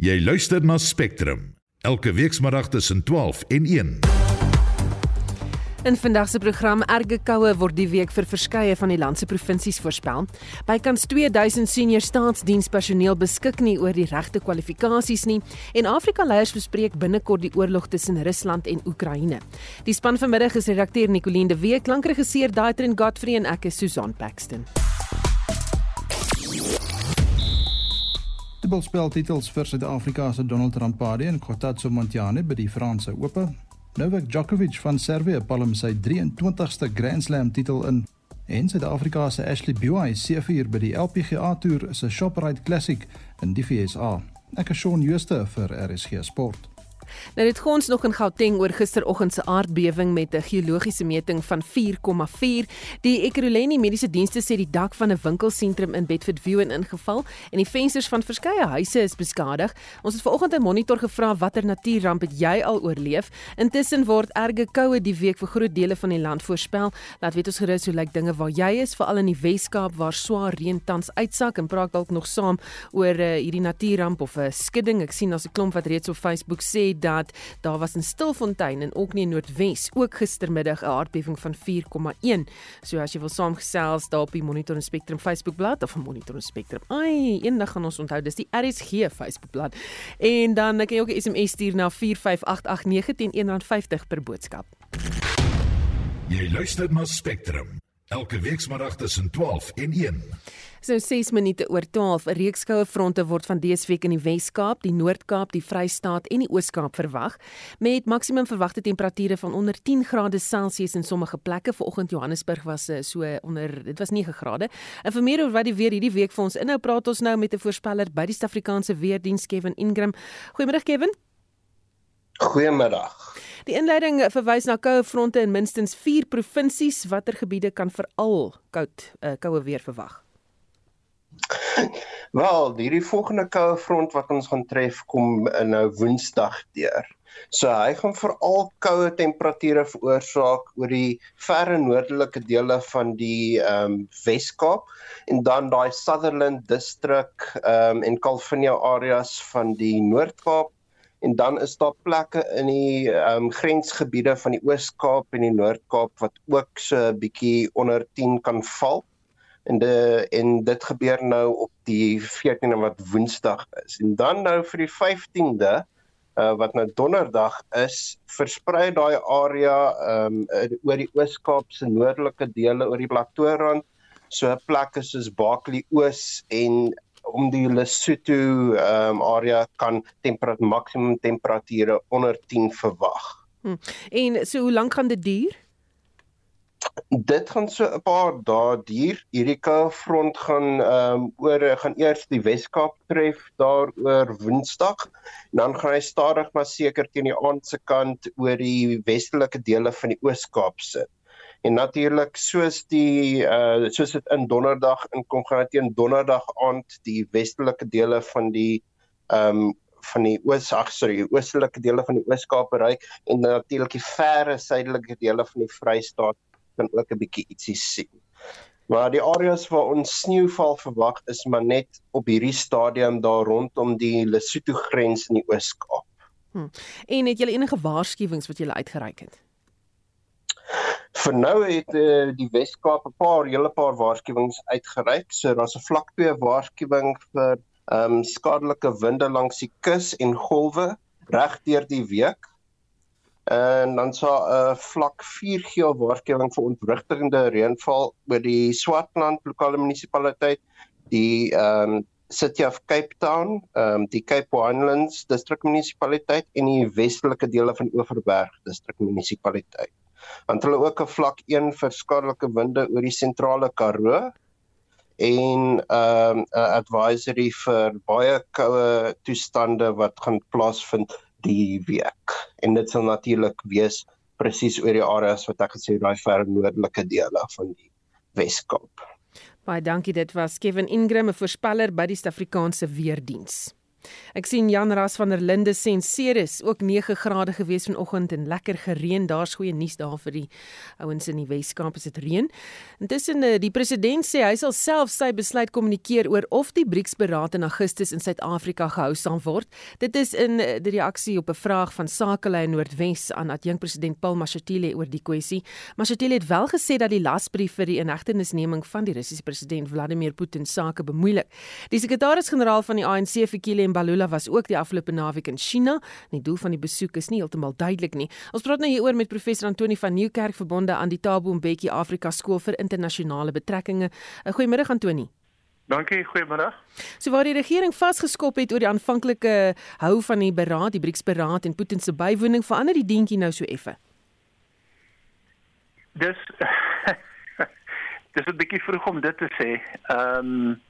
Jy luister na Spectrum elke weekmiddag tussen 12 en 1. In vandag se program erge koue word die week vir verskeie van die land se provinsies voorspel. Bykans 2000 senior staatsdienspersoneel beskik nie oor die regte kwalifikasies nie en Afrika leiers bespreek binnekort die oorlog tussen Rusland en Oekraïne. Die span vanmiddag is redakteur Nicoline de Wee, klankregisseur Daitrin Godfrey en ek is Susan Paxton. Dubbelspeltitels vir Suid-Afrika se Donald Rampadi en Kothatso Montjane by die Franse Ope Novak Djokovic van Servië palm sy 23ste Grand Slam titel in en Suid-Afrika se Ashley Buy seëvier by die LPGA Tour se Shoprite Classic in die VSA. Ek is Shaun Schuster vir RSG Sport. Nou dit gons nog in Gauteng oor gisteroggend se aardbewing met 'n geologiese meting van 4,4. Die Ekurhuleni Mediese Dienste sê die dak van 'n winkelsentrum in Bedford View in ingeval en die vensters van verskeie huise is beskadig. Ons het vanoggend 'n monitor gevra watter natuurramp het jy al oorleef. Intussen word erge koue die week vir groot dele van die land voorspel. Laat weet ons gerus hoe lyk dinge waar jy is, veral in die Wes-Kaap waar swaar reën tans uitsak en praat dalk nog saam oor uh, hierdie natuurramp of 'n skudding. Ek sien daar's 'n klomp wat reeds op Facebook sê dat daar was in Stilfontein en ook nie in Noordwes ook gistermiddag 'n aardbewing van 4,1. So as jy wil saamgesels daar op die Monitor en Spectrum Facebookblad of Monitor en Spectrum. Ai, eendag gaan ons onthou dis die RSG Facebookblad. En dan kan jy ook 'n SMS stuur na 45889 teen R1.50 per boodskap. Jy luister na Spectrum elke weekmiddag tussen 12 en 1. So 6 minute oor 12, 'n reeks koue fronte word van dese week in die Wes-Kaap, die Noord-Kaap, die Vrystaat en die Oos-Kaap verwag met maksimum verwagte temperature van onder 10 grade Celsius in sommige plekke. Vanoggend Johannesburg was eh, so onder dit was 9 grade. En vir meer oor wat die weer hierdie week vir ons inhou, praat ons nou met 'n voorspeller by die Suid-Afrikaanse Weerdiens Kevin Ingram. Goeiemôre Kevin. Goeiemiddag. Die inleiding verwys na koue fronte in minstens 4 provinsies. Watter gebiede kan veral koud uh, koue weer verwag? Wel, hierdie volgende koue front wat ons gaan tref kom in nou Woensdag deur. So hy gaan veral koue temperature veroorsaak oor die verre noordelike dele van die ehm um, Wes-Kaap en dan daai Sutherland distrik ehm um, en Calvinia areas van die Noord-Kaap en dan is daar plekke in die ehm um, grensgebiede van die Oos-Kaap en die Noord-Kaap wat ook so 'n bietjie onder 10 kan val en de en dit gebeur nou op die 14de wat Woensdag is. En dan nou vir die 15de uh, wat nou Donderdag is, versprei daai area ehm um, oor die Oos-Kaap se noordelike dele oor die Plateaurand, so 'n plek is soos Bakley Oos en om die Lesotho um, area kan temperatuur maksimum temperature onder 10 verwag. Hm. En so hoe lank gaan dit duur? dit gaan so 'n paar dae duur. Hierdie koue front gaan ehm um, oor gaan eers die Wes-Kaap tref daar oor Woensdag. Dan gaan hy stadig maar seker teen die aand se kant oor die westelike dele van die Oos-Kaap sit. En natuurlik soos die uh soos dit in Donderdag inkom gaan dit teen Donderdag aand die westelike dele van die ehm um, van die oos ag sorry oostelike dele van die Oos-Kaap bereik en natuurlik die verre suidelike dele van die Vrystaat kan ook 'n bietjie ietsie sien. Maar die areas waar ons sneeuval verwag is maar net op hierdie stadium daar rondom die Lesotho grens in die Oos-Kaap. Hm. En het julle enige waarskuwings wat julle uitgereik het? Vir nou het uh, die Wes-Kaap 'n paar hele paar waarskuwings uitgereik. So daar's 'n vlak 2 waarskuwing vir ehm um, skadelike winde langs die kus en golwe reg deur die week en dan sal 'n uh, vlak 4 geel waarskuwing vir ontwrigtende reënval oor die Swartland lokale munisipaliteit, die ehm um, City of Cape Town, ehm um, die Cape Winelands distrik munisipaliteit en die westelike dele van Oeverberg distrik munisipaliteit. Want hulle ook 'n vlak 1 vir skadelike winde oor die sentrale Karoo en ehm um, 'n advisory vir baie koue toestande wat gaan plaasvind die week. En dit sal natuurlik wees presies oor die areas wat ek gesê daai ver noordelike dele van die Wes-Kaap. Baie dankie, dit was Kevin Ingram, 'n voorspeller by die Suid-Afrikaanse Weerdiens. Ek sien Jan Ras van der Linde sê Ceres ook 9 grade gewees vanoggend en lekker gereën. Daar's goeie nuus daar vir die ouens in die Weskaap as dit reën. Intussen eh, die president sê hy sal self sy besluit kommunikeer oor of die BRICS-beraad in Augustus in Suid-Afrika gehou sal word. Dit is in eh, die reaksie op 'n vraag van Sakelei Noordwes aan adjunkpresident Paul Mashatile oor die kwessie. Mashatile het wel gesê dat die lasbrief vir die inhegtenisneming van die Russiese president Vladimir Putin sake bemoeilik. Die sekretaris-generaal van die ANC, Fikile Mbalula, was ook die afgelope naweek in China. Die doel van die besoek is nie heeltemal duidelik nie. Ons praat nou hieroor met professor Antoni van Nieuwkerk verbonde aan die Thabo Mbeki Afrika Skool vir internasionale betrekkinge. Eh, goeiemôre Antoni. Dankie, goeiemôre. So waar die regering vasgeskop het oor die aanvanklike hou van die beraad, die BRICS-beraad en Putin se bywoning, verander die dingetjie nou so effe. Dis dis 'n bietjie vroeg om dit te sê. Ehm um,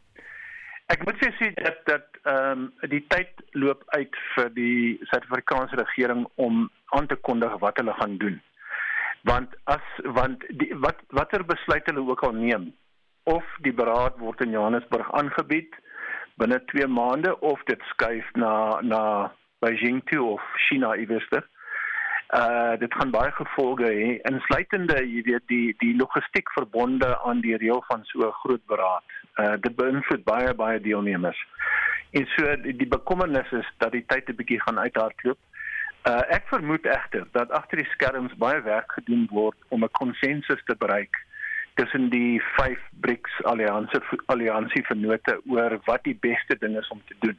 ek moet sê dat dat ehm um, die tyd loop uit vir die Suid-Afrikaanse regering om aan te kondig wat hulle gaan doen. Want as want die, wat watter besluit hulle ook al neem of die beraad word in Johannesburg aangebied binne 2 maande of dit skuif na na Beijing toe of China iewers dit uh dit gaan baie gevolge hê insluitende jy weet die die logistiek verbonde aan die reël van so 'n groot beraad. Uh dit beïnvloed baie baie deelnemers. En so die, bekommernis is dat die tyd 'n bietjie gaan uithardloop. Uh ek vermoed egter dat agter die skerms baie werk gedoen word om 'n konsensus te bereik tussen die 5 BRICS alliansie alliansie vennote oor wat die beste ding is om te doen.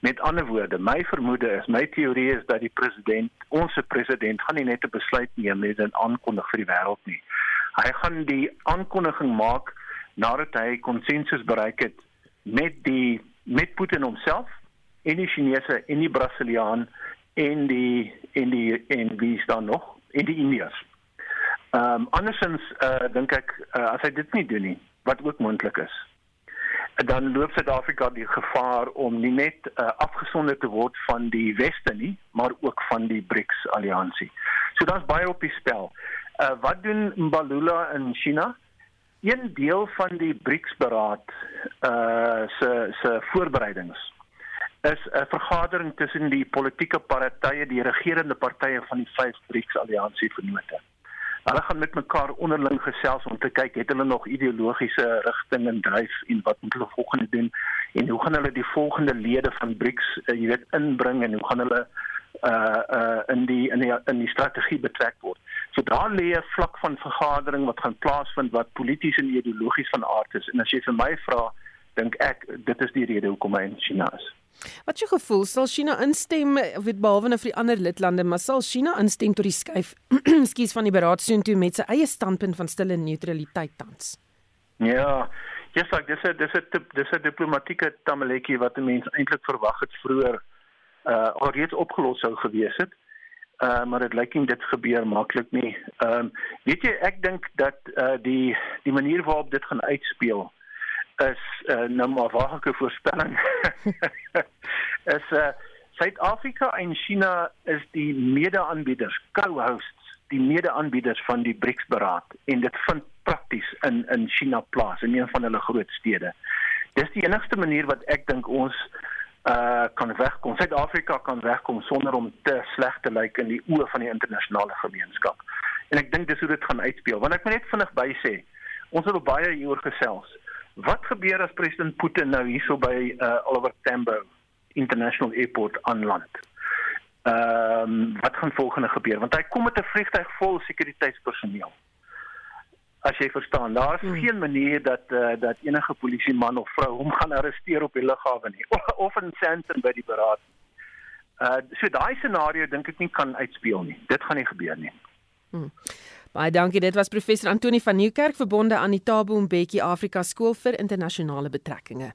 Met ander woorde, my vermoede is, my teorie is dat die president, ons president, gaan nie net 'n besluit neem met 'n aankondiging vir die wêreld nie. Hy gaan die aankondiging maak nadat hy konsensus bereik het met die met Putin homself en die Chinese en die Brasiliaan en die en die en wie staan nog en die Indiërs. Ehm um, andersins uh, dink ek uh, as hy dit nie doen nie, wat ook moontlik is, dan loop Suid-Afrika die gevaar om nie net uh, afgesonder te word van die weste nie, maar ook van die BRICS alliansie. So daar's baie op die spel. Uh, wat doen Mbalula in China? Een deel van die BRICS beraad uh se se voorbereidings is 'n vergadering tussen die politieke partye, die regerende partye van die 5 BRICS alliansie vennote. Hulle gaan met mekaar onderling gesels om te kyk het hulle nog ideologiese rigting en dryf en wat moet hulle volgende doen en hoe gaan hulle die volgende lede van BRICS uh, jy weet inbring en hoe gaan hulle uh uh in die in die in die strategie betrek word. So daar lê 'n vlak van vergadering wat gaan plaasvind wat polities en ideologies van aard is. En as jy vir my vra, dink ek dit is die rede hoekom hy in China is. Wat jy gevoel sal China instem weet behalwe nou vir die ander lidlande maar sal China instem tot die skuif skuis van die beraad soontoe met sy eie standpunt van stille neutraliteit tans. Ja, ja, sê dis 'n dis 'n dis 'n diplomatieke tamaletjie wat mense eintlik verwag het vroeër uh alreeds opgelos sou gewees het. Uh maar dit lyk nie dit gebeur maklik nie. Ehm um, weet jy ek dink dat uh die die manier waarop dit gaan uitspeel is uh, nou maar waglike voorspelling. is uh Suid-Afrika en China is die mede-aanbieders, co-hosts, die mede-aanbieders van die BRICS-beraad en dit vind prakties in in China plaas in een van hulle groot stede. Dis die enigste manier wat ek dink ons uh kan wegkom. Suid-Afrika kan wegkom sonder om te sleg te lyk in die oë van die internasionale gemeenskap. En ek dink dis hoe dit gaan uitspeel. Want ek moet net vinnig by sê, ons het baie hieroor gesels. Wat gebeur as president Putin nou hierso by uh, Oliver Tambo International Airport aanland? Ehm um, wat gaan volgende gebeur? Want hy kom met 'n vliegtuig vol sekuriteitspersoneel. As jy verstaan, daar is hmm. geen manier dat uh, dat enige polisieman of vrou hom gaan arresteer op die lughawe nie of, of in Sandton by die beraad. Uh so daai scenario dink ek nie kan uitspeel nie. Dit gaan nie gebeur nie. Hmm. Baie dankie. Dit was professor Antoni van Nieuwkerk verbonde aan die Thabo Mbeki Afrika Skool vir Internasionale Betrekkinge.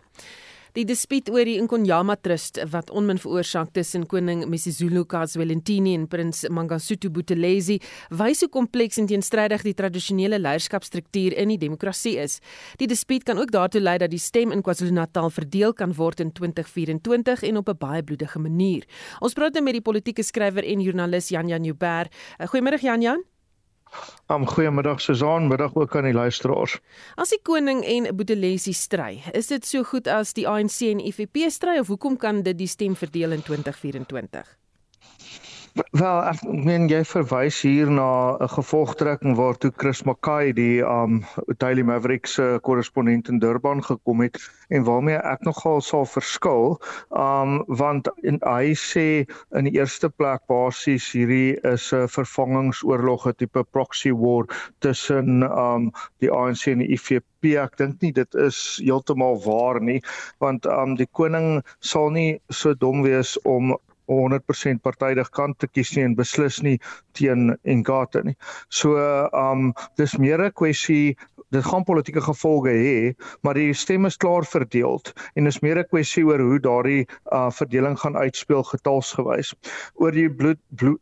Die dispuut oor die Inkonyama Trust wat onmin veroorsaak tussen koning Misizulu KwaZulu-Natal en prins Mangosuthu Buthelezi wys hoe kompleks en teenstrydig die tradisionele leierskapstruktuur in die demokrasie is. Die dispuut kan ook daartoe lei dat die stem in KwaZulu-Natal verdeel kan word in 2024 en op 'n baie bloedige manier. Ons praat nou met die politieke skrywer en joernalis Jan Jan Joubert. Goeiemôre Jan Jan. Um goeiemiddag Susan, middag ook aan die luisteraars. As die koning en Boetelesi stry, is dit so goed as die ANC en IFP stry of hoekom kan dit die stem verdeel in 2024? Wel, ek meen jy verwys hier na 'n gevolgtrekking waartoe Chris Mackay die um Daily Maverick se korrespondent in Durban gekom het en waarmee ek nogal sal verskil. Um want hy sê in die eerste plek basies hierdie is 'n vervangingsoorlog, 'n tipe proxy war tussen um die ANC en die IFP. Ek dink nie dit is heeltemal waar nie, want um die koning sal nie so dom wees om 100% partydig kan te kies nie en beslis nie teen Enkate nie. So um dis meer 'n kwessie dit gaan politieke gevolge hê, maar die stemme is klaar verdeel en is meer 'n kwessie oor hoe daardie uh verdeling gaan uitspeel getalsgewys. Oor die bloed, bloed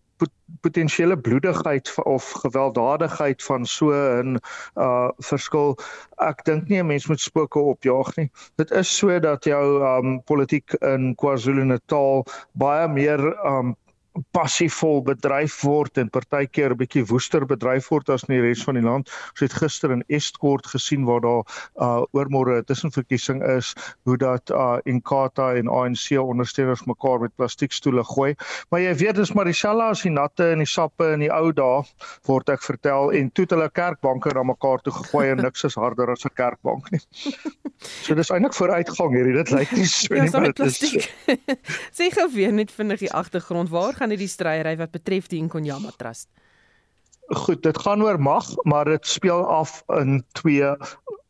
potensiële bloedigheid of gewelddadigheid van so 'n uh verskil. Ek dink nie 'n mens moet spooke opjaag nie. Dit is so dat jou um politiek in KwaZulu-Natal baie meer um passievol bedryf word en partykeer 'n bietjie woester bedryf word as in die res van die land. Ons het gister in Estkort gesien waar daar uh oormôre 'n tussenverkiesing is hoe dat uh Inkatha en ANC ondersteuners mekaar met plastiekstoele gooi. Maar jy weet dis dieselfde as die natte en die sappe in die ou dae word ek vertel en toe het hulle kerkbanke na mekaar toe gegooi en niks is harder as 'n kerkbank nie. So dis eintlik vooruitgang hierdie. Dit lyk nie so ja, nie, maar dit is Sê gou weer net vinnig die agtergrond. Waar gaan hierdie stryery wat betref die Nkonyama Trust? Goed, dit gaan oor mag, maar dit speel af in twee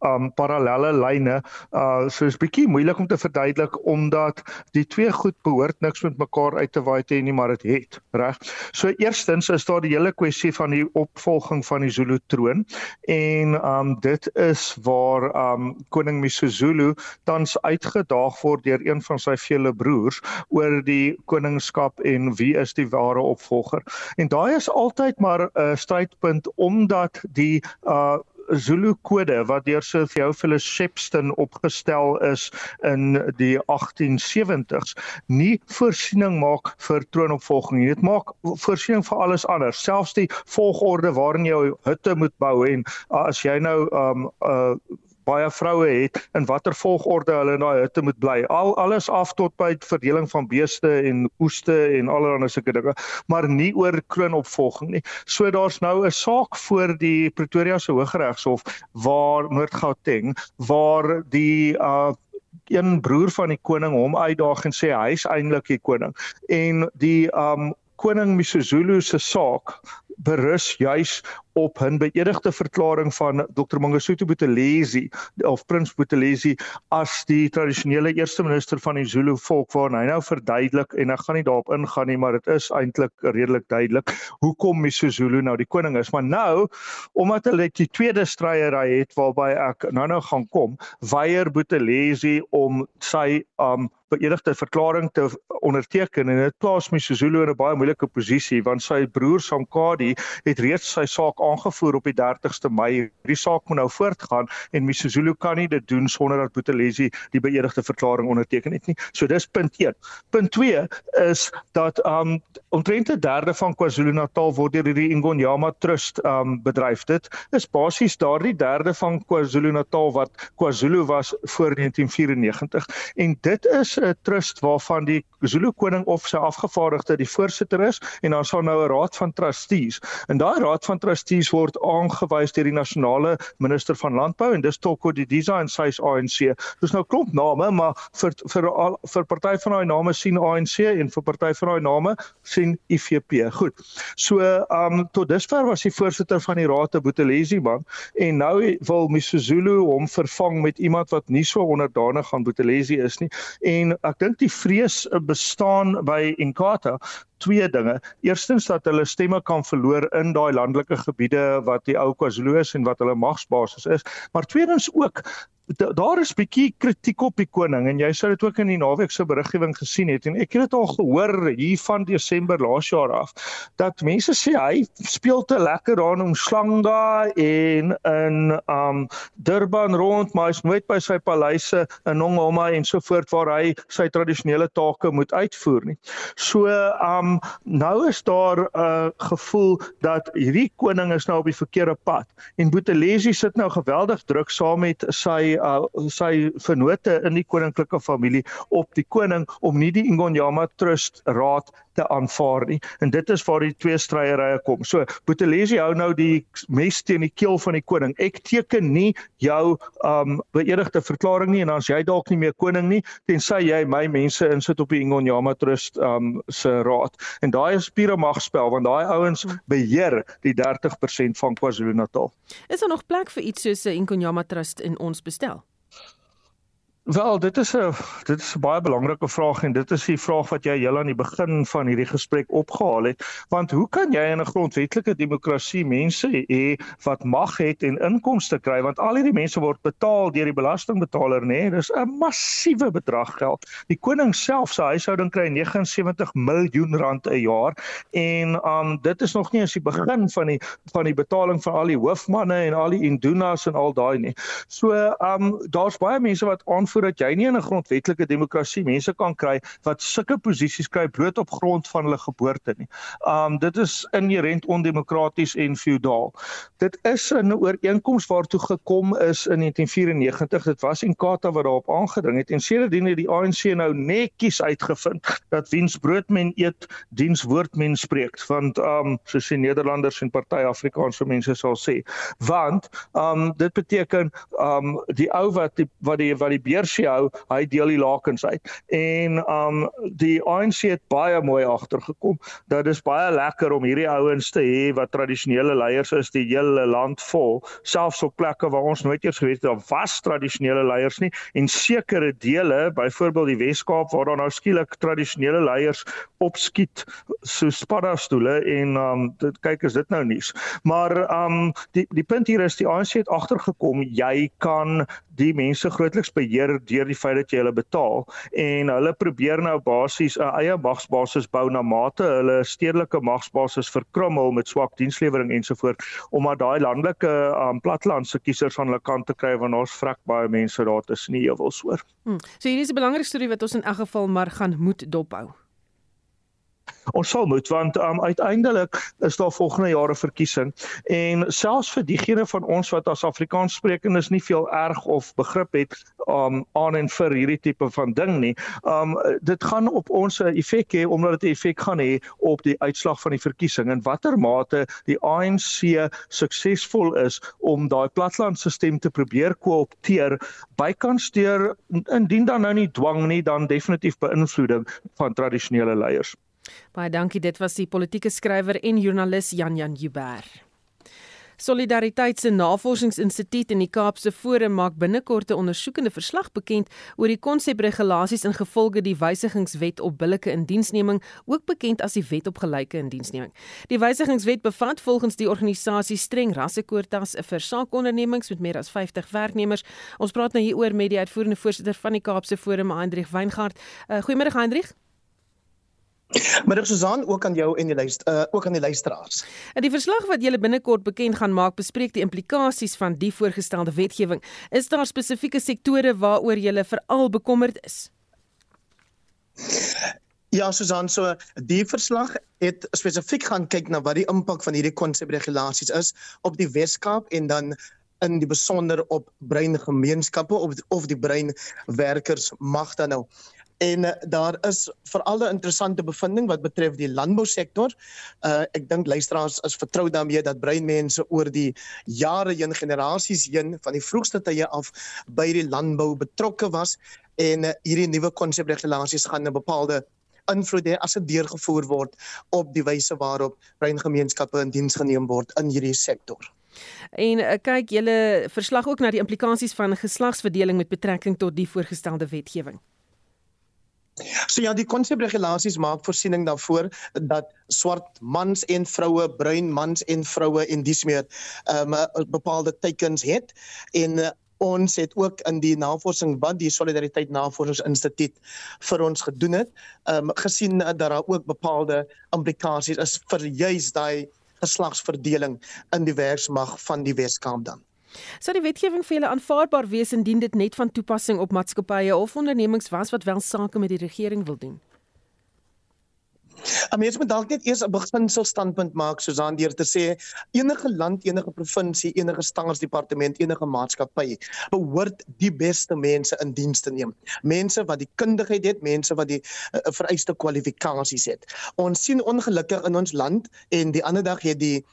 um parallelle lyne. Uh so is bietjie moeilik om te verduidelik omdat die twee goed behoort niks met mekaar uit te waai te nie, maar dit het, reg? So eerstens is daar die hele kwessie van die opvolging van die Zulu troon en um dit is waar um koning Misuzulu tans uitgedaag word deur een van sy vele broers oor die koningskap en wie is die ware opvolger. En daai is altyd maar 'n uh, strydpunt omdat die uh Zulu kode wat deur Sir Theophilus Shepstone opgestel is in die 1870s nie voorsiening maak vir troonopvolging nie. Dit maak voorsiening vir alles anders, selfs die volgorde waarin jy hutte moet bou en as jy nou um uh baie vroue het in watter volgorde hulle in daai hutte moet bly. Al alles af tot by verdeling van beeste en oeste en allerlei sulke dinge, maar nie oor kroonopvolging nie. So daar's nou 'n saak voor die Pretoria se Hooggeregshof waar Noord-Gauteng waar die uh een broer van die koning hom uitdaag en sê hy's eintlik die koning en die um koning Misuzulu se saak berus juis op 'n beëdigde verklaring van Dr Mangosuthu Buthelezi of Prins Buthelezi as die tradisionele eerste minister van die Zulu volk waarin hy nou verduidelik en ek gaan nie daarop ingaan nie maar dit is eintlik redelik duidelik hoekom Misuzulu nou die koning is. Maar nou omdat hulle die tweede stryery het waarby ek nou-nou gaan kom weier Buthelezi om sy um beëdigde verklaring te onderteken en dit plaas Misuzulu in 'n baie moeilike posisie want sy broer Sankadi het reeds sy saak aangevoer op die 30ste Mei. Die saak moet nou voortgaan en Misuzulu kan nie dit doen sonder dat Buthelezi die beëdigde verklaring onderteken het nie. So dis punt 1. Punt 2 is dat um omtrent 'n derde van KwaZulu-Natal word deur die Ingonyama Trust um bedryf. Dit is basies daardie derde van KwaZulu-Natal wat KwaZulu was voor 1994 en dit is 'n trust waarvan die Zulu koning of sy afgevaardigde die voorsitter is en dan sal nou 'n raad van trustees. En daai raad van trustees word aangewys deur die nasionale minister van landbou en dis Toko Didiza en sy ANC. Dis nou klomp name, maar vir vir al vir party van daai name sien ANC en vir party van daai name sien IFP. Goed. So, um tot dusver was die voorsitter van die raad Boetelesi man en nou wil Misuzulu hom vervang met iemand wat nie so onderdanig aan Boetelesi is nie. En ek dink die vrees bestaan by Inkatha twee dinge. Eerstens dat hulle stemme kan verloor in daai landelike gebiede wat die ou KwaZulu is en wat hulle magsbasis is, maar tweedens ook daar is bietjie kritiek op die koning en jy sou dit ook in die naweek se beriggewing gesien het en ek het dit al gehoor hier van Desember laas jaar af dat mense sê hy speel te lekker daar in Umhlanga en in um Durban rond maar hy's nooit by sy paleise in Nongoma en so voort waar hy sy tradisionele take moet uitvoer nie. So um um nou is daar 'n uh, gevoel dat hierdie koning is nou op die verkeerde pad. En Buthelezi sit nou geweldig druk saam met sy uh, sy vennote in die koninklike familie op die koning om nie die Ingonyama Trust raad te aanvaar nie. En dit is waar die twee stryery kom. So Buthelezi hou nou die mes teen die keel van die koning. Ek teken nie jou um beëdigde verklaring nie en dan as jy dalk nie meer koning nie tensy jy my mense insit op die Ingonyama Trust um se raad. En daai is pure magspel want daai ouens hmm. beheer die 30% van KwaZulu-Natal. Is daar nog plek vir iets soos 'n Ingonyama Trust in ons bestel? Wel, dit is 'n dit is 'n baie belangrike vraag en dit is die vraag wat jy heel aan die begin van hierdie gesprek opgehaal het. Want hoe kan jy in 'n grondwetlike demokrasie mense hê wat mag het en inkomste kry want al hierdie mense word betaal deur die belastingbetaler, nê? Nee? Dis 'n massiewe bedrag geld. Die koning self se huishouding kry 79 miljoen rand 'n jaar en um dit is nog nie eens die begin van die van die betaling vir al die hoofmanne en al die indunas en al daai nie. So um daar's baie mense wat aan voordat jy nie in 'n grondwetlike demokrasie mense kan kry wat sulke posisies kry bloot op grond van hulle geboorte nie. Um dit is inherent ondemokraties en feodaal. Dit is 'n ooreenkoms waartoe gekom is in 1994. Dit was Inkatha wat daarop aangedring het en sedertdien het die ANC nou netjies uitgevind dat wiens brood men eet, diens woord men spreek. Want um soos die Nederlanders en party Afrikaanse mense sal sê, want um dit beteken um die ou wat die wat die wat die beer Persie hou, hy deel die lakens uit. En um die ANC het baie mooi agtergekom dat dit is baie lekker om hierdie ouens te hê wat tradisionele leiers is die hele land vol, selfs op plekke waar ons nooit eers geweet het daar was tradisionele leiers nie en sekere dele, byvoorbeeld die Wes-Kaap waar daar nou skielik tradisionele leiers opskiet so spaddastoele en um dit kyk is dit nou nuus. Maar um die die punt hier is die ANC het agtergekom jy kan die mense grootliks beheer deur die feit dat jy hulle betaal en hulle probeer nou basies 'n eie magsbasis bou na mate hulle stedelike magsbasis verkrummel met swak dienslewering ensovoort omdat daai landelike um, plattelandse kiesers aan hulle kant te kry want ons vrek baie mense daar tussen die heuwels hoor. Hmm. So hierdie is 'n belangrike storie wat ons in elk geval maar gaan moet dophou. Ons sal moet want um, uiteindelik is daar volgende jare verkiesing en selfs vir diegene van ons wat as Afrikaans sprekendes nie veel erg of begrip het um, aan en vir hierdie tipe van ding nie. Um dit gaan op ons 'n effek hê omdat dit 'n effek gaan hê op die uitslag van die verkiesing en watter mate die ANC suksesvol is om daai platlandstelsel te probeer koopteer bykans deur indien dan nou nie dwang nie dan definitief beïnvloeding van tradisionele leiers. Baie dankie. Dit was die politieke skrywer en joernalis Jan Jan Jubber. Solidariteit se Navorsingsinstituut in die Kaapse Forum maak binnekort 'n ondersoekende verslag bekend oor die konsepregulasies ingevolge die wysigingswet op billike indiensneming, ook bekend as die wet op gelyke indiensneming. Die wysigingswet bevat volgens die organisasie streng rassekwotas vir saakondernemings met meer as 50 werknemers. Ons praat nou hieroor met die uitvoerende voorsitter van die Kaapse Forum, Hendrik Weingart. Uh, Goeiemôre Hendrik. Middag Susan, ook aan jou en die luister uh, ook aan die luisteraars. In die verslag wat julle binnekort bekend gaan maak, bespreek die implikasies van die voorgestelde wetgewing. Is daar spesifieke sektore waaroor julle veral bekommerd is? Ja, Susan, so die verslag het spesifiek gaan kyk na wat die impak van hierdie konsepregulasies is op die Weskaap en dan in die besonder op breingemeenskappe of of die breinwerkers mag dan nou en uh, daar is veral 'n interessante bevinding wat betref die landbousektor. Uh ek dink luisteraars is vertrou daarmee dat breinmense oor die jare heen generasies heen van die vroegste tye af by die landbou betrokke was en uh, hierdie nuwe konsepregulasies gaan 'n bepaalde invloed hê as dit deurgevoer word op die wyse waarop breingemeenskappe in diens geneem word in hierdie sektor. En uh, kyk julle verslag ook na die implikasies van geslagsverdeling met betrekking tot die voorgestelde wetgewing. So ja, die konsepregulasies maak voorsiening daarvoor dat swart mans en vroue, bruin mans en vroue en dis meer um, bepaalde teikens het en uh, ons het ook in die navorsing wat die Solidariteit Navorsingsinstituut vir ons gedoen het, um, gesien dat daar ook bepaalde implikasies is vir juis daai geslagsverdeling in die werksmag van die Weskaap dan. Sou die wetgewing vir julle aanvaarbaar wees indien dit net van toepassing op maatskappye of ondernemings was wat wel sake met die regering wil doen? 'n Mens moet dalk net eers 'n beginsel standpunt maak soos aan deur te sê enige land, enige provinsie, enige staatsdepartement, enige maatskappy behoort die beste mense in diens te neem. Mense wat die kundigheid het, mense wat die uh, vereiste kwalifikasies het. Ons sien ongelukkig in ons land en die ander dag het die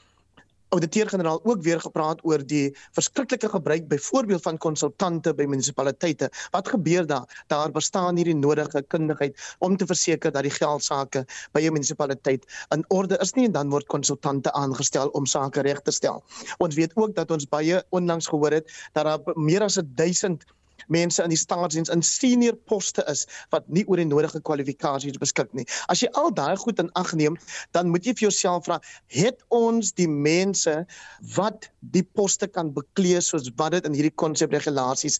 ouditeur-generaal ook weer gepraat oor die verskriklike gebruik byvoorbeeld van konsultante by munisipaliteite. Wat gebeur daar? Daar bestaan nie die nodige kundigheid om te verseker dat die geldsaake by 'n munisipaliteit in orde is nie en dan word konsultante aangestel om sake reg te stel. Ons weet ook dat ons baie onlangs gehoor het dat daar meer as 1000 mense in die staatsdiens in senior poste is wat nie oor die nodige kwalifikasies beskik nie. As jy al daai goed in ag neem, dan moet jy vir jouself vra, het ons die mense wat die poste kan beklee soos wat dit in hierdie konsepregulasies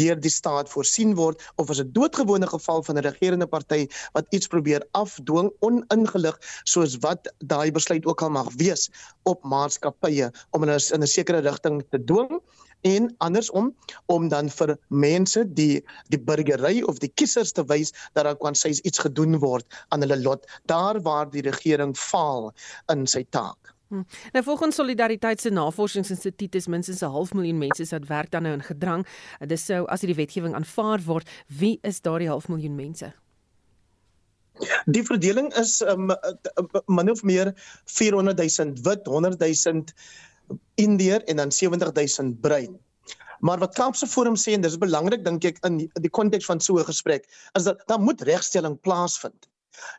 deur die staat voorsien word of is dit doodgewone geval van 'n regerende party wat iets probeer afdwing oningelig soos wat daai besluit ook al mag wees op maatskappye om hulle in 'n sekere rigting te dwing en andersom om dan vir mense die die burgery of die kiesers te wys dat daar kan sies iets gedoen word aan hulle lot daar waar die regering faal in sy taak. Hmm. Nou volgens Solidariteit se Navorsingsinstituut is minstens 'n half miljoen mense wat werk dan nou in gedrang. Dit sou as hierdie wetgewing aanvaar word, wie is daardie half miljoen mense? Die verdeling is um, min of meer 400 000 wit, 100 000 Indeer en dan 70000 brein. Maar wat Kaapse Forum sê en dis belangrik dink ek in die konteks van so 'n gesprek is dat daar moet regstelling plaasvind.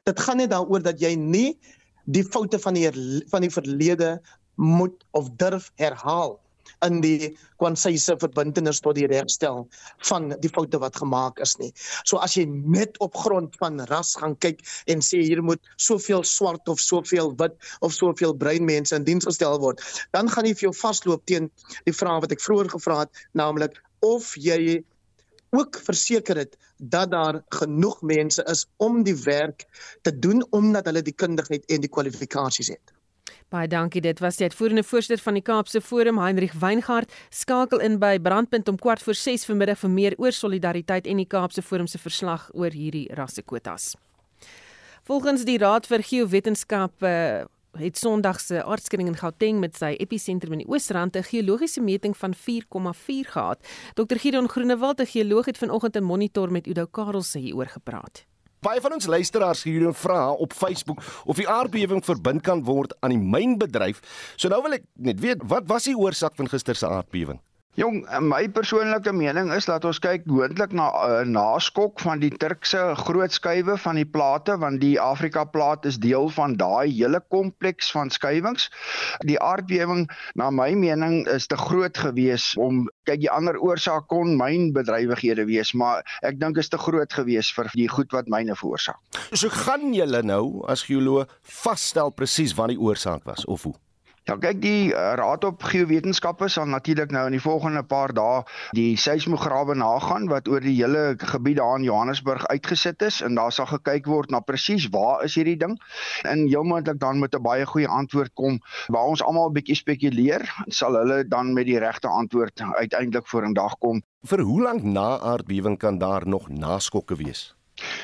Dit gaan net daaroor dat jy nie die foute van die van die verlede moet of durf herhaal in die kwansyse verbintenis tot die regstel van die foute wat gemaak is nie. So as jy net op grond van ras gaan kyk en sê hier moet soveel swart of soveel wit of soveel bruin mense in diens gestel word, dan gaan jy vir jou vasloop teen die vraag wat ek vroeër gevra het, naamlik of jy ook verseker het dat daar genoeg mense is om die werk te doen omdat hulle die kundigheid en die kwalifikasies het. Baie dankie. Dit was die uitvoerende voorsitter van die Kaapse Forum, Heinrich Weingart. Skakel in by Brandpunt om kwart voor 6 vanmiddag vir meer oor solidariteit en die Kaapse Forum se verslag oor hierdie rassekwotas. Volgens die Raad vir Geowetenskap uh, het Sondag se aardskenning in Gauteng met sy episentrum in die Oosrand 'n geologiese meting van 4,4 gehad. Dr Gideon Groenewald, 'n geoloog het vanoggend 'n monitor met Udo Karelse hieroor gepraat. Baie van ons luisteraars hier en vra op Facebook of die aardbewing verbind kan word aan die mynbedryf. So nou wil ek net weet, wat was die oorsaak van gister se aardbewing? Jong, my persoonlike mening is dat ons kyk moontlik na 'n uh, eh, naskok van die Turkse groot skuwe van die plate want die Afrika plaat is deel van daai hele kompleks van skuwings. Die aardbewing na my mening is te groot gewees om kyk die ander oorsaak kon mynbedrywighede wees, maar ek dink is te groot gewees vir die goed wat myne veroorsaak. So gaan julle nou as geoloog vasstel presies wat die oorsaak was of hoe? Ja, kyk die uh, Raad op Geowetenskappe sal natuurlik nou in die volgende paar dae die seismograwe nagaan wat oor die hele gebied daar in Johannesburg uitgesit is en daar sal gekyk word na presies waar is hierdie ding en heel moontlik dan met 'n baie goeie antwoord kom waar ons almal 'n bietjie spekuleer sal hulle dan met die regte antwoord uiteindelik vorendag kom. Vir hoe lank na aardbewing kan daar nog naskokke wees?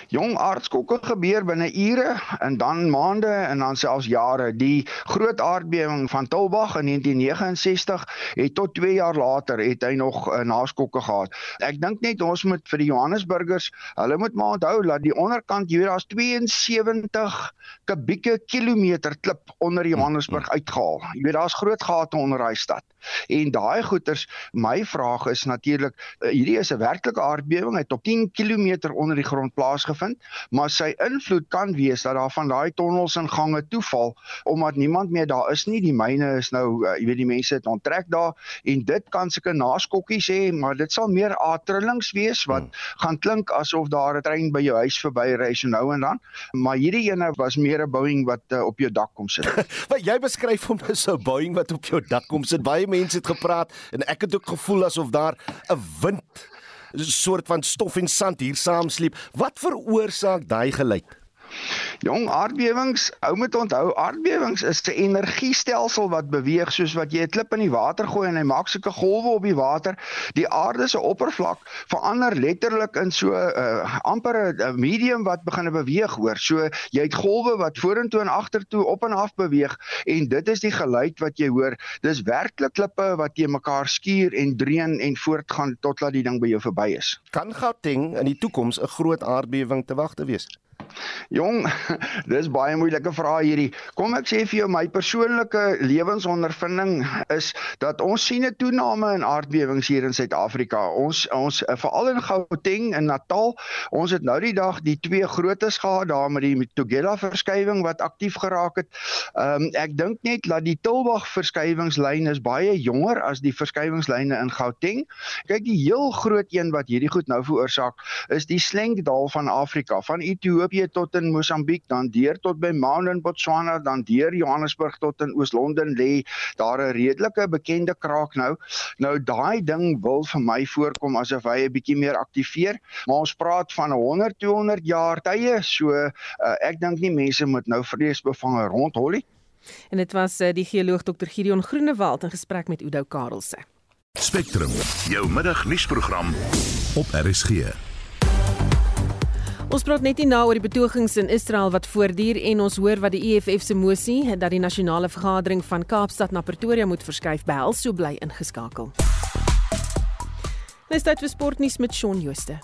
Jong aardskokke gebeur binne ure en dan maande en dan selfs jare. Die groot aardbewing van Tulbagh in 1969 het tot 2 jaar later het hy nog uh, naskokke gehad. Ek dink net ons moet vir die Johannesburgers, hulle moet maar onthou dat die onderkant hier daar's 72 kubieke kilometer klip onder Johannesburg uitgehaal. Jy weet daar's groot gate onder daai stad. En daai goeters, my vraag is natuurlik, uh, hierdie is 'n werklike aardbewing, het op 10 km onder die grond plaasgevind, maar sy invloed kan wees dat daar van daai tonnels en gange toeval omdat niemand meer daar is nie. Die myne is nou, uh, jy weet die mense het onttrek daar en dit kan seker naskokkies hê, maar dit sal meer atrillings wees wat hmm. gaan klink asof daar 'n trein by jou huis verby ry so nou en dan. Maar hierdie ene was meer 'n Boeing wat uh, op jou dak kom sit. wat jy beskryf hom as 'n Boeing wat op jou dak kom sit. Baie mense het gepraat en ek het ook gevoel asof daar 'n wind 'n soort van stof en sand hier saamsleep. Wat veroorsaak daai geluid? Jong aardbewings, ou moet onthou, aardbewings is 'n energiestelsel wat beweeg soos wat jy 'n klip in die water gooi en hy maak sulke golwe op die water. Die aarde se oppervlak verander letterlik in so 'n uh, amper 'n medium wat begin beweeg hoor. So jy het golwe wat vorentoe en agtertoe op en af beweeg en dit is die geluid wat jy hoor. Dis werklik klippe wat jy mekaar skuur en dreun en voortgaan totdat die ding by jou verby is. Kan Gauteng in die toekoms 'n groot aardbewing te wag te wees? Jong, dis baie moeilike vrae hierdie. Kom ek sê vir jou my persoonlike lewensondervinding is dat ons sien 'n toename in aardbewings hier in Suid-Afrika. Ons ons veral in Gauteng en Natal, ons het nou die dag die twee grootes gehad daar met die Tugela verskywing wat aktief geraak het. Ehm um, ek dink net dat die Tilbag verskywingslyn is baie jonger as die verskywingslyne in Gauteng. Kyk, die heel groot een wat hierdie goed nou veroorsaak is die Slenkdal van Afrika, van Ethiopië tot in Mosambiek, dan deur tot by Maun in Botswana, dan deur Johannesburg tot in Oos-London lê daar 'n redelike bekende kraak nou. Nou daai ding wil vir my voorkom asof hy 'n bietjie meer aktiveer, maar ons praat van 100 200 jaar tye, so uh, ek dink nie mense moet nou vreesbevange rondhol nie. En dit was uh, die geoloog Dr Gideon Groenewald in gesprek met Udo Karelse. Spectrum, jou middagnuusprogram op RSG. Ons praat net nie nou oor die betogings in Israel wat voortduur en ons hoor wat die EFF se mosie dat die nasionale vergadering van Kaapstad na Pretoria moet verskuif behels so bly ingeskakel. Net tyd vir sportnuus met Shaun Jooste.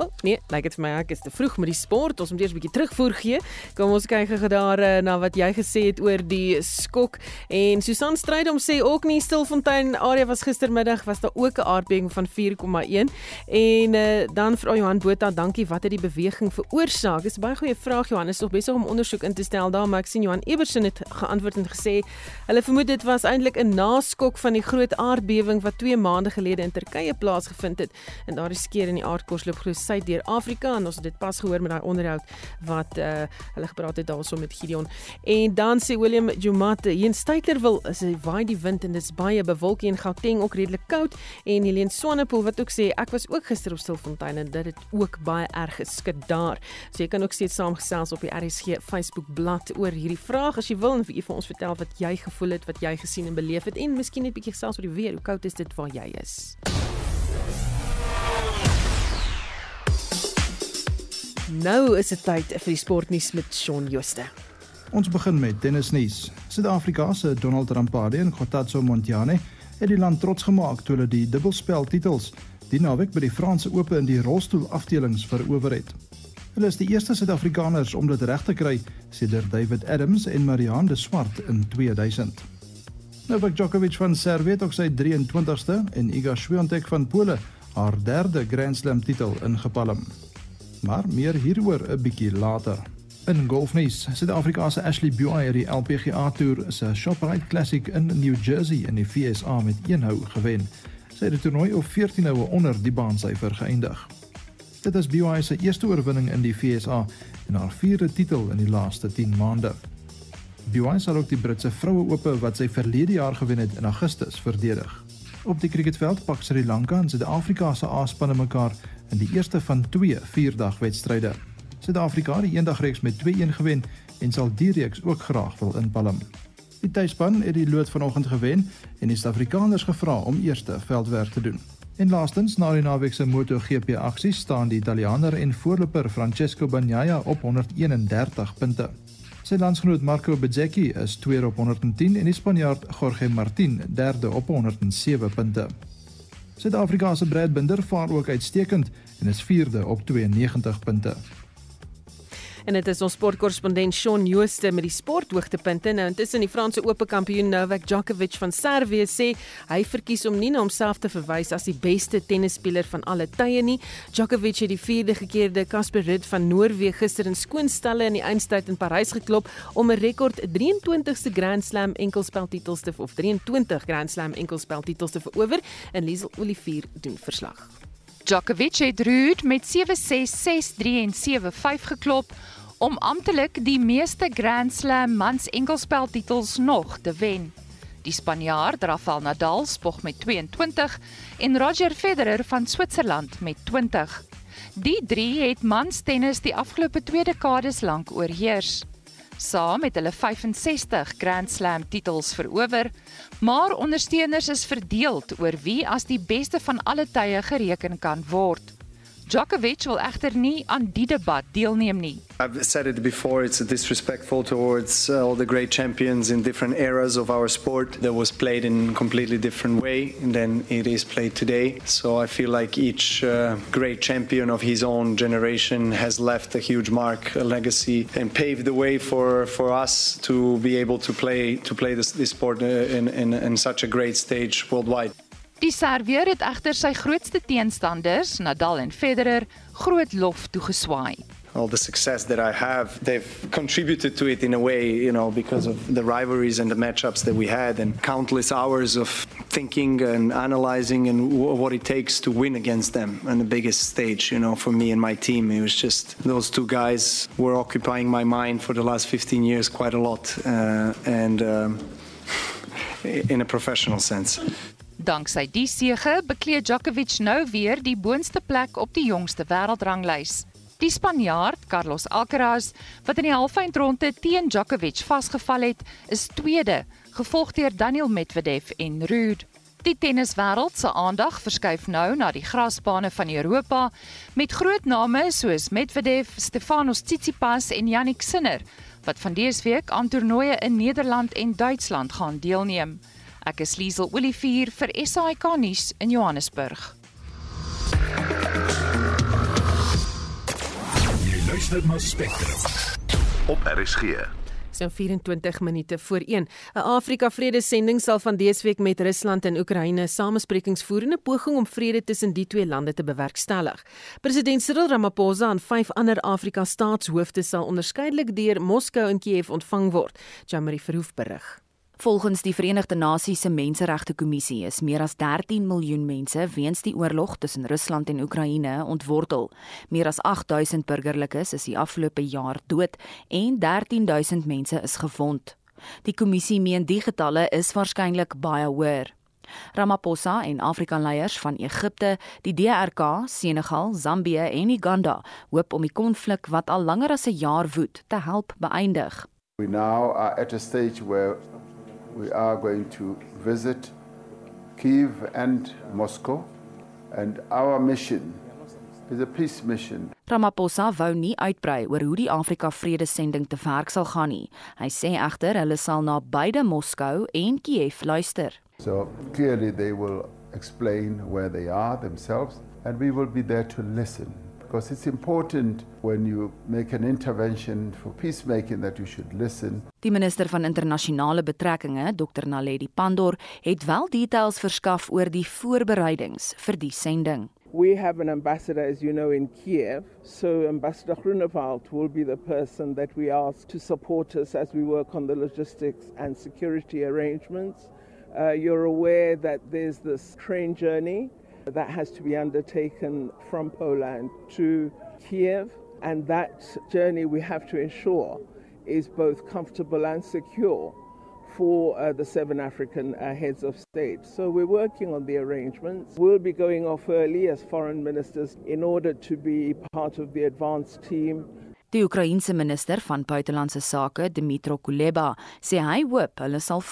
Oh, nee, lyk dit vir my ek is te vroeg met die sport. Ons moet eers 'n bietjie terugvoer gee. Kom ons kyk gou daar uh, na wat jy gesê het oor die skok. En Susan Strydom sê ook nie Stilfontein area was gistermiddag was daar ook 'n aardbewing van 4,1. En uh, dan vra Johan Botha, dankie, wat het die beweging veroorsaak? Dis 'n baie goeie vraag Johan. Is nog besig om ondersoek in te stel daar, maar ek sien Johan Ebersen het geantwoord en gesê hulle vermoed dit was eintlik 'n naskok van die groot aardbewing wat 2 maande gelede in Turkye plaasgevind het. En daar is skeer in die aardkorslop groot suid deur Afrika en ons het dit pas gehoor met daai onderhoud wat uh, hulle gepraat het daarso met Gideon. En dan sê William Jumate, hier in Stytlerwil is hy waai die wind en dit is baie bewolkie en Gauteng ook redelik koud en Helene Swanepoel wat ook sê ek was ook gister op Stilfontein en dit het ook baie erg geskit daar. So jy kan ook steeds saamgesels op die RSG Facebook bladsy oor hierdie vraag as jy wil en vir, vir ons vertel wat jy gevoel het, wat jy gesien en beleef het en miskien net bietjie gesels oor die weer. Hoe koud is dit waar jy is? Nou is dit tyd vir die sportnuus met Shaun Jooste. Ons begin met tennisnuus. Suid-Afrika se Donald Rampade en Gotatso Montjane het die land trots gemaak toe hulle die dubbelspel titels die naweek by die Franse Ope in die rolstoel afdelings verower het. Hulle is die eerste Suid-Afrikaners om dit reg te kry sedert David Adams en Marianne de Swart in 2000. Novak Djokovic van Servië het ook sy 23ste en Iga Swiatek van Pole haar derde Grand Slam titel ingepalm maar meer hieroor 'n bietjie later. In golfnuus, Suid-Afrika se Ashley Buy het die LPGA Tour se Shoprite Classic in New Jersey in die VSA met een hou gewen. Sy het die toernooi op 14 houe onder die baansyfer geëindig. Dit is Buy se eerste oorwinning in die VSA en haar vierde titel in die laaste 10 maande. Buy sal ook die Britse vroue ope wat sy verlede jaar gewen het in Augustus verdedig. Op die cricketveld pak Sri Lanka en Suid-Afrika se A-spanne mekaar in die eerste van twee vierdagwedstryde. Suid-Afrika het die eendagreeks met 2-1 gewen en sal die reeks ook graag wil inpalm. Die tuisspan het die lood vanoggend gewen en die Suid-Afrikaners gevra om eerste veldwerk te doen. En laastens, na die naweek se MotoGP aksie staan die Italianer en voorloper Francesco Bagnaia op 131 punte. Sy landsgenoot Marco Bezzecchi is tweede op 110 en die Spanjaard Jorge Martin derde op 107 punte. Suid-Afrika se Brad Binder vaar ook uitstekend en is vierde op 92 punte. En dit is ons sportkorrespondent Shaun Jooste met die sporthoogtepunte. Nou intussen die Franse Ope kampioen Novak Djokovic van Servië sê hy verkies om nie na homself te verwys as die beste tennisspeler van alle tye nie. Djokovic het die vierde gekeerde Casper Ruud van Noorwe gister in skoonstalle in die eindstryd in Parys geklop om 'n rekord 23ste Grand Slam enkelspeltitels te of 23 Grand Slam enkelspeltitels te verower en Liesel Olivier doen verslag. Djokovic het Ruud met 7-6, 6-3 en 7-5 geklop om amptelik die meeste Grand Slam mans enkelspeltitels nog te wen. Die Spanjaard Rafael Nadal spog met 22 en Roger Federer van Switserland met 20. Die drie het mans tennis die afgelope 2 dekades lank oorheers. Saam met hulle 65 Grand Slam titels verower, maar ondersteuners is verdeeld oor wie as die beste van alle tye gereken kan word. Djokovic wil egter nie aan die debat deelneem nie. I've said it before, it's disrespectful towards uh, all the great champions in different eras of our sport that was played in a completely different way than it is played today. So I feel like each uh, great champion of his own generation has left a huge mark, a legacy, and paved the way for, for us to be able to play to play this, this sport uh, in, in, in such a great stage worldwide. Die Servier het egter sy grootste teenstanders, Nadal en Federer, groot lof toegeswaai. all the success that I have, they've contributed to it in a way, you know, because of the rivalries and the matchups that we had and countless hours of thinking and analyzing and what it takes to win against them on the biggest stage, you know, for me and my team. It was just those two guys were occupying my mind for the last 15 years quite a lot uh, and um, in a professional sense. Danksy die sege bekleed Djokovic nou weer die boonste plek op die jongste wêreldranglys. Die Spanjaard Carlos Alcaraz, wat in die halfeindronde teen Djokovic vasgeval het, is tweede, gevolg deur Daniel Medvedev en Ruud. Die tenniswêreld se aandag verskuif nou na die grasbane van Europa met groot name soos Medvedev, Stefanos Tsitsipas en Jannik Sinner wat van dese week aan toernooie in Nederland en Duitsland gaan deelneem. Ek is Liesel Olivier vir SAK nuus in Johannesburg. Jy luister na Spectrum op RSG. So 24 minute voor 1. 'n Afrika Vredesending sal van dese week met Rusland en Oekraïne samesprekings voer in 'n poging om vrede tussen die twee lande te bewerkstellig. President Cyril Ramaphosa en vyf ander Afrika staatshoofde sal onderskeidelik deur Moskou en Kiev ontvang word. Jamari Verhoef berig. Volgens die Verenigde Nasies se Menseregte Kommissie is meer as 13 miljoen mense weens die oorlog tussen Rusland en Oekraïne ontwortel. Meer as 8000 burgerlikes is die afgelope jaar dood en 13000 mense is gewond. Die kommissie meen die getalle is waarskynlik baie hoër. Ramaphosa en Afrika-leiers van Egipte, die DRK, Senegal, Zambië en Uganda hoop om die konflik wat al langer as 'n jaar woed te help beëindig. We now are at a stage where we are going to visit Kiev and Moscow, and our mission is a peace mission. Ramaphosa wou nie uitbrei oor hoe die Afrika Vredesending te werk sal gaan nie. Hy sê egter hulle sal na beide Moskou en Kiev luister. So clearly they will explain where they are themselves, and we will be there to listen. Because it's important when you make an intervention for peacemaking that you should listen. Die minister van internasionale betrekkinge, Dr Naledi Pandor, het wel details verskaf oor die voorbereidings vir die sending. We have an ambassador, as you know, in Kiev. So Ambassador Grunewald will be the person that we ask to support us as we work on the logistics and security arrangements. Uh, you're aware that there's this train journey that has to be undertaken from Poland to Kiev, and that journey we have to ensure is both comfortable and secure for uh, the seven African uh, heads of state. So we're working on the arrangements. We'll be going off early as foreign ministers in order to be part of the advance team. Die Oekraïense minister van buitelandse sake, Dmytro Kuleba, sê hy hoop hulle sal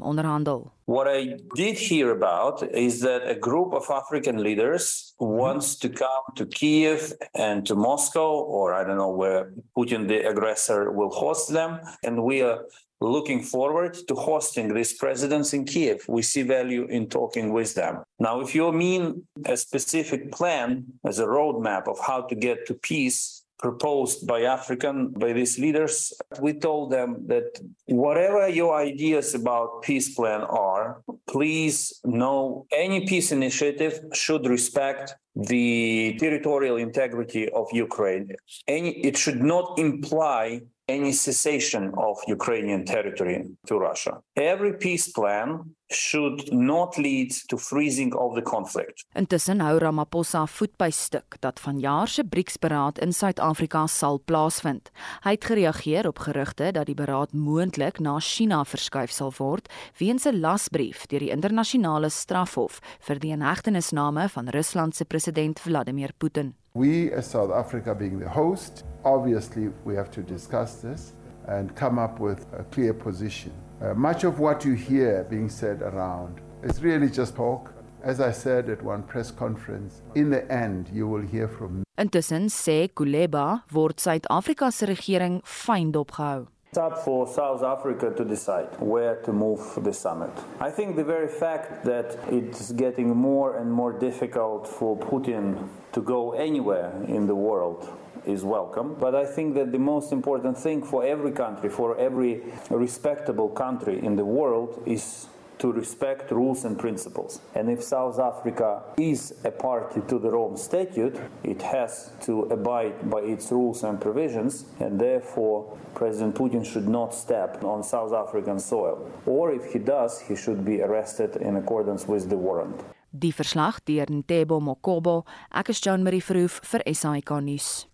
onderhandel. What I did hear about is that a group of African leaders wants to come to Kiev and to Moscow, or I don't know where Putin, the aggressor, will host them. And we are looking forward to hosting these presidents in Kiev. We see value in talking with them. Now, if you mean a specific plan as a roadmap of how to get to peace, proposed by African by these leaders, we told them that whatever your ideas about peace plan are, please know any peace initiative should respect the territorial integrity of Ukraine. Any it should not imply any cessation of Ukrainian territory to Russia. Every peace plan should not lead to freezing of the conflict. Intussen hou Ramaphosa voet by stuk dat vanjaar se BRICS-beraad in Suid-Afrika sal plaasvind. Hy het gereageer op gerugte dat die beraad moontlik na China verskuif sal word weens 'n lasbrief deur die internasionale strafhof vir die inhegtenisname van Rusland se president Vladimir Putin. We as South Africa being the host, obviously we have to discuss this and come up with a clear position. Uh, much of what you hear being said around is really just talk. As I said at one press conference, in the end you will hear from me. Intussen sê Kuleba word Suid-Afrika se regering fyn dopgehou. It's up for South Africa to decide where to move the summit. I think the very fact that it's getting more and more difficult for Putin to go anywhere in the world is welcome. But I think that the most important thing for every country, for every respectable country in the world, is to respect rules and principles. And if South Africa is a party to the Rome Statute, it has to abide by its rules and provisions, and therefore President Putin should not step on South African soil. Or if he does, he should be arrested in accordance with the warrant. Die verslag deur Ntebo Mokobo, ek is Jean Marie Verhoef vir SAK nuus.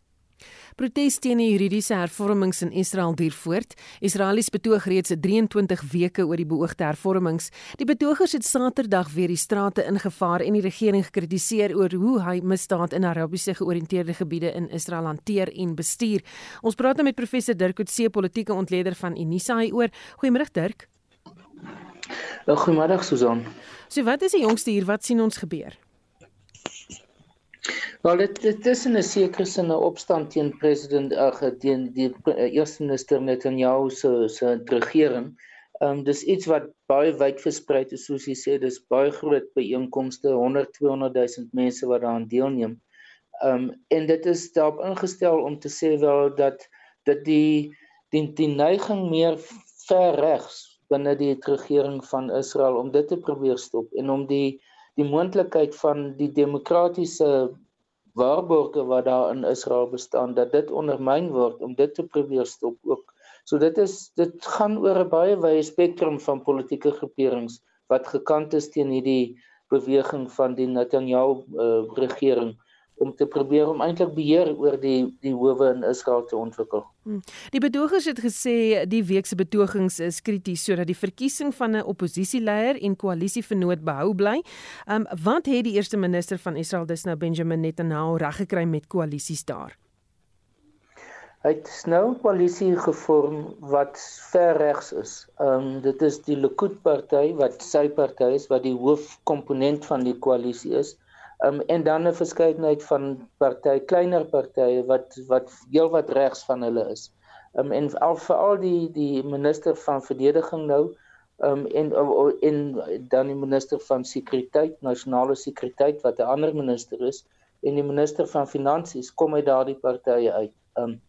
Protes teen die juridiese hervormings in Israel duur voort. Israelies betoog reeds 23 weke oor die beoogde hervormings. Die betogers het Saterdag weer die strate ingevaar en die regering gekritiseer oor hoe hy misdaad in Arabiese georiënteerde gebiede in Israel hanteer en bestuur. Ons praat nou met professor Dirk Coetzee, politieke ontleder van Unisa hieroor. Goeiemôre Dirk. Goeiemôre Susan. So wat is die jongste hier? Wat sien ons gebeur? Wel dit dit is in 'n sekere sin 'n opstand teen president ag teen die eerste minister Netanyahu se se regering. Ehm um, dis iets wat baie wyd versprei is soos jy sê dis baie groot byeenkomste 100 200 000 mense wat daaraan deelneem. Ehm um, en dit is daarop ingestel om te sê wel dat dat die die die neiging meer ver regs binne die regering van Israel om dit te probeer stop en om die die moontlikheid van die demokratiese waarborge wat daar in Israel bestaan dat dit ondermyn word om dit te probeer stop ook. So dit is dit gaan oor 'n baie wye spektrum van politieke groeperings wat gekant is teen hierdie beweging van die Netanyahu uh, regering om te probeer om eintlik beheer oor die die howe in Israel te ontwikkel. Hmm. Die betogers het gesê die week se betogings is krities sodat die verkiesing van 'n oppositieleier en koalisievernoot behou bly. Um wat het die eerste minister van Israel dis nou Benjamin Netanyahu reggekry met koalisies daar? Hy het nou 'n koalisie gevorm wat ver regs is. Um dit is die Likud party wat sy party is wat die hoofkomponent van die koalisie is um, en dan 'n verskeidenheid van party kleiner partye wat wat heelwat regs van hulle is. Um, en al veral die die minister van verdediging nou um, en en dan die minister van sekuriteit, nasionale sekuriteit wat 'n ander minister is en die minister van finansies kom uit daardie partye uit. Um,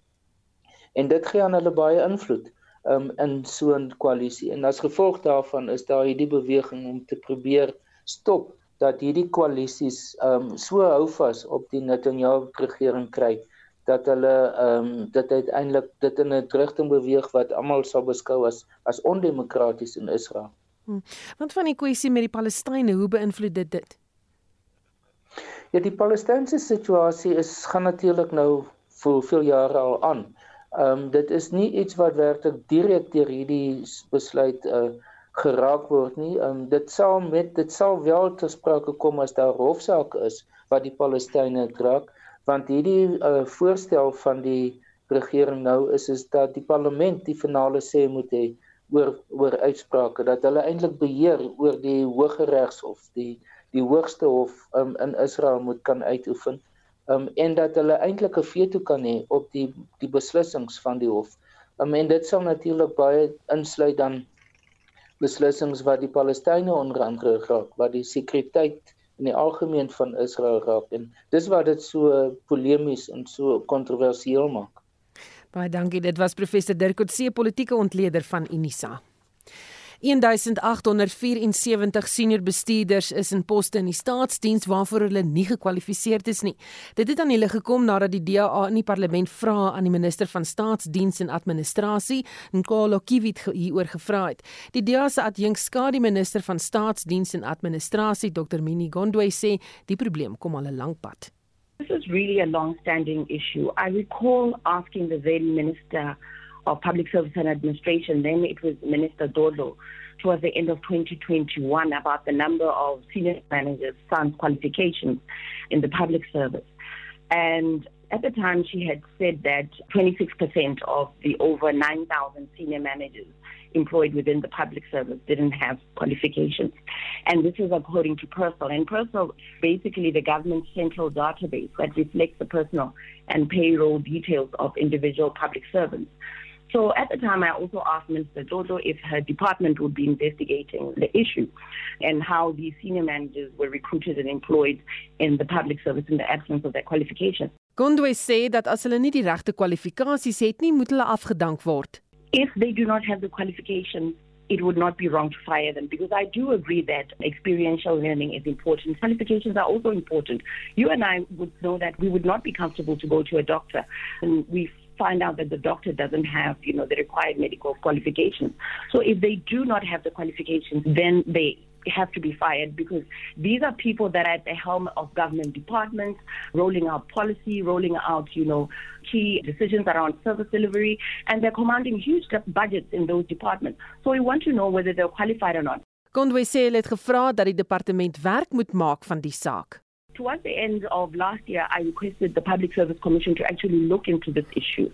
en dit gee aan hulle baie invloed um, in so 'n koalisie. En as gevolg daarvan is daar hierdie beweging om te probeer stop dat hierdie koalisies ehm um, so hou vas op die Netanyahu regering kry dat hulle ehm um, dit uiteindelik dit in 'n rigting beweeg wat almal sal beskou as as ondemokraties in Israel. Hmm. Want van die kwessie met die Palestynë, hoe beïnvloed dit dit? Ja, die Palestynse situasie is gaan natuurlik nou vir veel jare al aan. Ehm um, dit is nie iets wat werklik direk deur hierdie besluit uh geraak word nie. Um dit sal met dit sal wel te sprake kom as daar hofsaak is wat die Palestynë raak, want hierdie uh, voorstel van die regering nou is is dat die parlement die finale sê moet hê oor oor uitsprake dat hulle eintlik beheer oor die Hooggeregshof, die die hoogste hof um, in Israel moet kan uitoefen. Um en dat hulle eintlik 'n veto kan hê op die die beslissings van die hof. Um, en dit sal natuurlik baie insluit dan beslissings wat die Palestynë onder andere raak, wat die sekuriteit in die algemeen van Israel raak en dis wat dit so polemies en so kontroversieel maak. Baie dankie. Dit was professor Dirk Coetzee, politieke ontleder van Unisa. 1874 senior bestuurders is in poste in die staatsdiens waarvoor hulle nie gekwalifiseer is nie. Dit het aan hulle gekom nadat die DA in die parlement vra aan die minister van staatsdiens en administrasie, Nkolo Kivit, hieroor gevra het. Die DA se adjunk skadu minister van staatsdiens en administrasie, Dr Minnie Gondwe sê die probleem kom al 'n lank pad. This is really a long-standing issue. I recall asking the then minister of Public Service and Administration, then it was Minister Dodo, towards the end of 2021 about the number of senior managers, sans qualifications in the public service. And at the time, she had said that 26% of the over 9,000 senior managers employed within the public service didn't have qualifications. And this is according to PERSOL. And PERSOL basically the government's central database that reflects the personal and payroll details of individual public servants. So at the time, I also asked Minister Jojo if her department would be investigating the issue and how these senior managers were recruited and employed in the public service in the absence of their qualifications. Gondwe sê dat as hulle nie die regte kwalifikasies het nie, moet hulle afgedank word. If they do not have the qualifications, it would not be wrong to fire them because I do agree that experiential learning is important. Qualifications are also important. You and I would know that we would not be comfortable to go to a doctor and we find out that the doctor doesn't have, you know, the required medical qualifications. So if they do not have the qualifications, then they have to be fired because these are people that are at the helm of government departments, rolling out policy, rolling out, you know, key decisions around service delivery, and they're commanding huge budgets in those departments. So we want to know whether they're qualified or not. Gondwe sê hulle het gevra dat die departement werk moet maak van die saak. Towards the end of last year, I requested the Public Service Commission to actually look into this issue.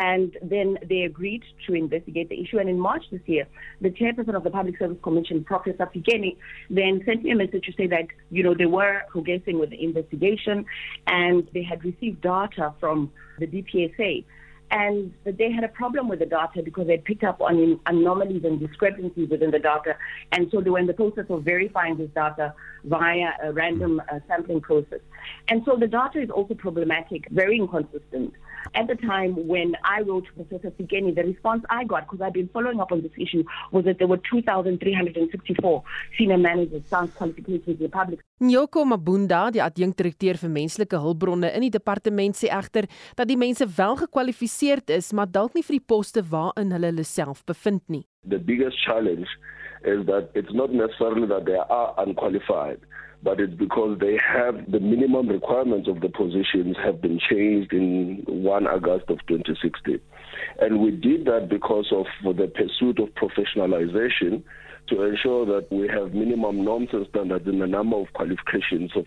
And then they agreed to investigate the issue. And in March this year, the chairperson of the Public Service Commission, Professor Fikeni, then sent me a message to say that, you know, they were progressing with the investigation and they had received data from the DPSA and they had a problem with the data because they picked up on anomalies and discrepancies within the data. And so they were in the process of verifying this data via a random uh, sampling process. And so the data is also problematic, very inconsistent. At the time when I wrote to Professor Sigeni, the response I got, because I've been following up on this issue, was that there were 2,364 senior managers, sans qualifications in the public. Nyoko Mabunda, die adjunkdirekteur vir menslike hulpbronne in die departement sê egter dat die mense wel gekwalifiseerd is, maar dalk nie vir die poste waarin hulle hulle self bevind nie. The biggest challenge is that it's not necessarily that they are unqualified. but it's because they have the minimum requirements of the positions have been changed in 1 August of 2016. And we did that because of the pursuit of professionalization to ensure that we have minimum norms and standards in the number of qualifications of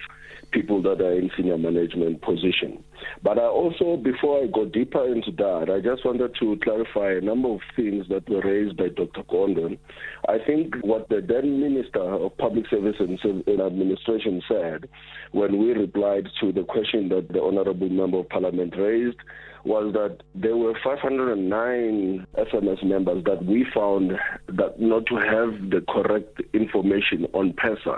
people that are in senior management position. But I also, before I go deeper into that, I just wanted to clarify a number of things that were raised by Dr. Condon. I think what the then Minister of Public Service and Administration said when we replied to the question that the Honorable Member of Parliament raised was that there were 509 SMS members that we found that not to have the correct information on person.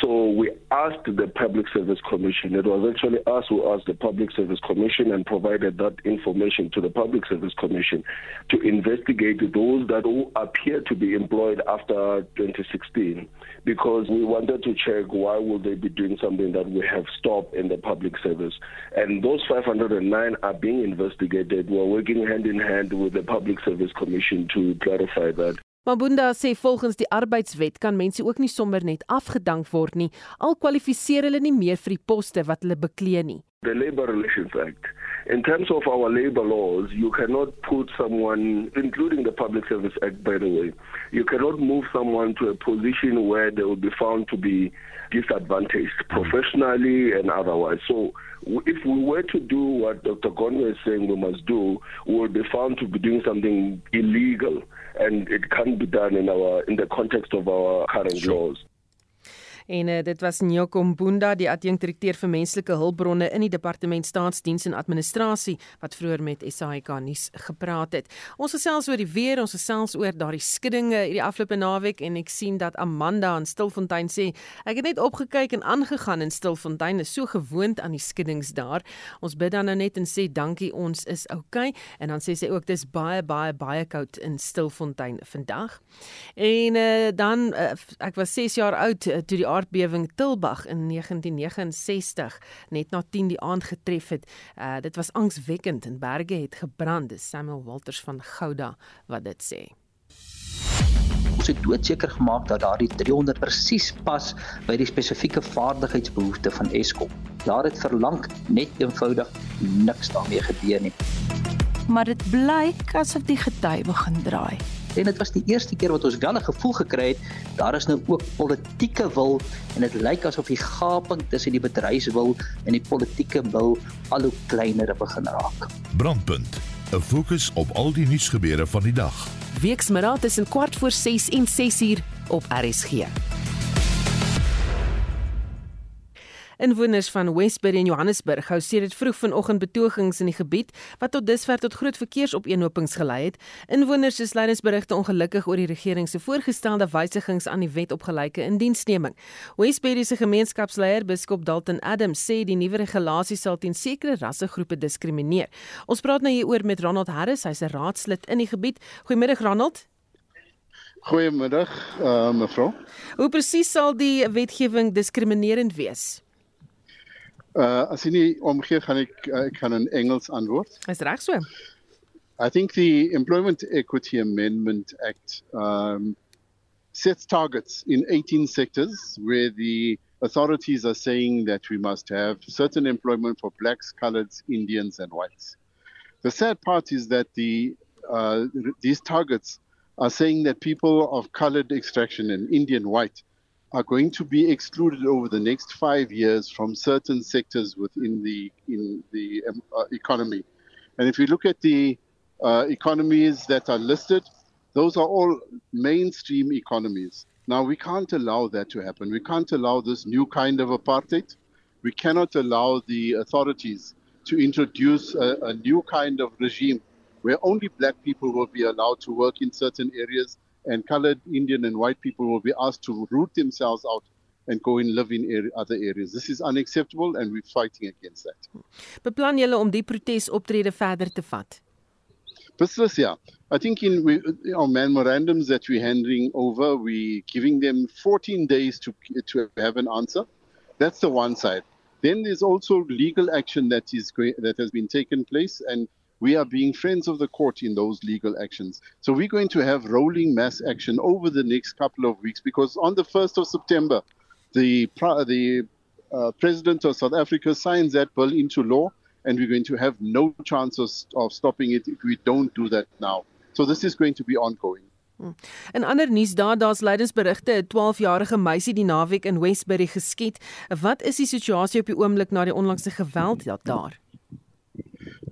So we asked the Public Service Commission. It was actually us who asked the Public Service Commission and provided that information to the Public Service Commission to investigate those that appear to be employed after 2016 because we wanted to check why would they be doing something that we have stopped in the public service. And those 509 are being investigated. We're working hand in hand with the Public Service Commission to clarify that. Mabunda sê volgens die arbeidswet kan mense ook nie sommer net afgedank word nie al kwalifiseer hulle nie meer vir die poste wat hulle beklee nie. The Labor Relations Act. In terms of our labor laws, you cannot put someone, including the Public Service Act, by the way, you cannot move someone to a position where they will be found to be disadvantaged professionally and otherwise. So if we were to do what Dr. Conway is saying we must do, we will be found to be doing something illegal and it can't be done in our in the context of our current sure. laws. En uh, dit was Nyoko Mbunda, die adjunkdirekteur vir menslike hulpbronne in die Departement Staatsdiens en Administrasie wat vroeër met SAK nuus gepraat het. Ons gesels oor die weer, ons gesels oor daardie skuddinge hierdie afgelope naweek en ek sien dat Amanda in Stilfontein sê ek het net opgekyk en aangegaan in Stilfontein is so gewoond aan die skuddings daar. Ons bid dan nou net en sê dankie ons is okay en dan sê sy ook dis baie baie baie koud in Stilfontein vandag. En uh, dan uh, ek was 6 jaar oud uh, toe die aardbewing Tilbag in 1969 net na 10 die aand getref het. Uh, dit was angswekkend en berge het gebrand. Dis Samuel Walters van Gouda wat dit sê ons het doodseker gemaak dat daardie 300 presies pas by die spesifieke vaardigheidsbehoeftes van Eskom. Daar het verlang net eenvoudig niks daarmee gebeur nie. Maar dit blyk asof die gety begin draai. En dit was die eerste keer wat ons wel 'n gevoel gekry het daar is nou ook politieke wil en dit lyk asof die gaping tussen die bedryfswil en die politieke wil al hoe kleiner begin raak. Brandpunt 'n fokus op al die nuusgebeure van die dag. Weksmiddag tussen kwart voor 6 en 6 uur op RSG. Inwoners van Westbury en Johannesburg hou sedert vroeg vanoggend betogings in die gebied wat tot dusver tot groot verkeersopeenhopings gelei het. Inwoners is lydensberigte ongelukkig oor die regering se voorgestelde wysigings aan die wet op gelyke indiensneming. Westbury se gemeenskapsleier, biskop Dalton Adams, sê die nuwe regulasies sal teen sekere rassegroepe diskrimineer. Ons praat nou hieroor met Ronald Harris, hy's 'n raadslid in die gebied. Goeiemiddag Ronald. Goeiemiddag, uh, mevrou. Hoe presies sal die wetgewing diskriminerend wees? Uh as jy nie omgee gaan ek uh, ek gaan in Engels antwoord. Is reg so. I think the Employment Equity Amendment Act um sets targets in 18 sectors where the authorities are saying that we must have certain employment for blacks, coloreds, Indians and whites. The sad part is that the uh, these targets are saying that people of colored extraction and Indian white are going to be excluded over the next five years from certain sectors within the in the um, uh, economy. And if you look at the uh, economies that are listed, those are all mainstream economies. Now we can't allow that to happen. We can't allow this new kind of apartheid. We cannot allow the authorities to introduce a, a new kind of regime where only black people will be allowed to work in certain areas and colored Indian and white people will be asked to root themselves out and go and live in area, other areas. This is unacceptable and we're fighting against that. Beplan julle om die protesoptrede verder te vat? Beslis ja. I think in we, our memorandums that we're handing over, we're giving them 14 days to to have an answer. That's the one side. Then there's also legal action that is that has been taken place and we are being friends of the court in those legal actions. So we're going to have rolling mass action over the next couple of weeks because on the 1st of September, the, the uh, president of South Africa signs that bill into law, and we're going to have no chance of, of stopping it if we don't do that now. So this is going to be ongoing. En ander nuus daar daar's lydensberigte 'n 12-jarige meisie die naweek in Westbury geskiet. Wat is die situasie op die oomblik na die onlangse geweld daar?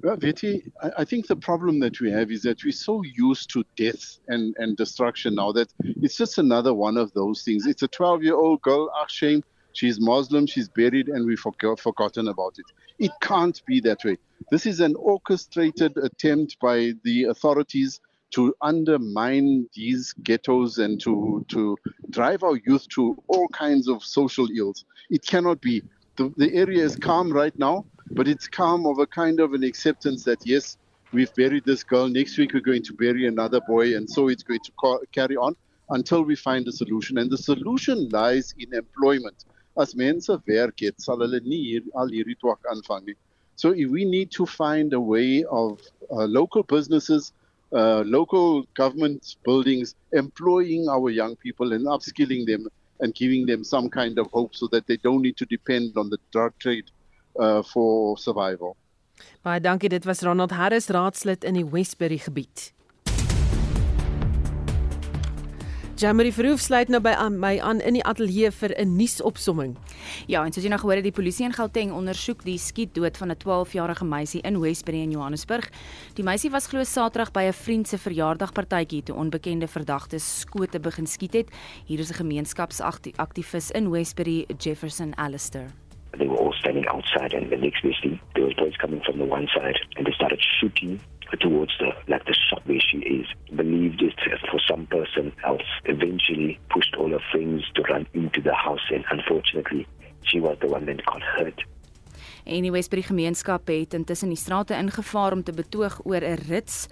Well, Viti, I, think the problem that we have is that we're so used to death and, and destruction now that it's just another one of those things. It's a 12 year old girl, shame. She's Muslim, she's buried, and we've forgot, forgotten about it. It can't be that way. This is an orchestrated attempt by the authorities to undermine these ghettos and to, to drive our youth to all kinds of social ills. It cannot be. The, the area is calm right now but it's calm of a kind of an acceptance that yes, we've buried this girl. Next week we're going to bury another boy, and so it's going to ca- carry on until we find a solution. And the solution lies in employment. As mense werk het, sal hulle. So we need to find a way of uh, local businesses, uh, local government buildings employing our young people and upskilling them and giving them some kind of hope so that they don't need to depend on the drug trade uh for survival. Baie dankie, dit was Ronald Harris, raadslid in die Westbury gebied. Jamie Verhoef sluit nou by aan my aan in die ateljee vir 'n nuusopsomming. Ja, en soos jy nou gehoor het, die polisie in Gauteng ondersoek die skietdood van 'n 12-jarige meisie in Westbury in Johannesburg. Die meisie was glo Saterdag by 'n vriend se verjaardagpartytjie toe onbekende verdagtes skote begin skiet het. Hier is 'n gemeenskapsaktivis in Westbury, Jefferson Allister. They were all standing outside, and the next thing, there was boys coming from the one side, and they started shooting Uh, towards the like the shop where she is. Believed it for some person else. Eventually, pushed all her friends to run into the house, and unfortunately, she was the one that got hurt. En die Wesbury gemeenskap het intussen die strate ingevaar om te betoog oor 'n rits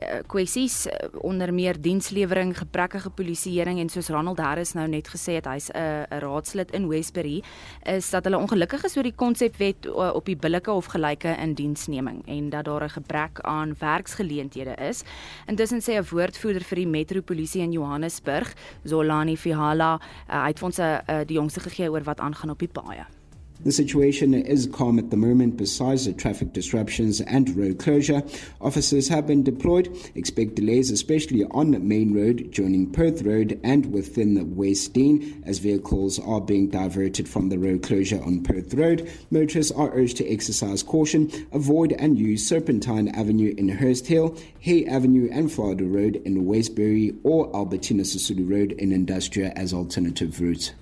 Eh, kwessies eh, onder meer dienslewering, gebrekkige polisieering en soos Ronald Harris nou net gesê het, hy's 'n 'n raadslid in Westbury, is dat hulle ongelukkig is oor die konsepwet eh, op die billike of gelyke indiensneming en dat daar 'n gebrek aan werksgeleenthede is. Intussen sê 'n woordvoerder vir die metropolisie in Johannesburg, Zolani Fihala, uh, hy het ons uh, die jongste gegee oor wat aangaan op die paaie. The situation is calm at the moment besides the traffic disruptions and road closure. Officers have been deployed. Expect delays, especially on the main road joining Perth Road and within the West Dean, as vehicles are being diverted from the road closure on Perth Road. Motorists are urged to exercise caution, avoid and use Serpentine Avenue in Hurst Hill, Hay Avenue and Florida Road in Westbury, or Albertina Sisulu Road in Industria as alternative routes.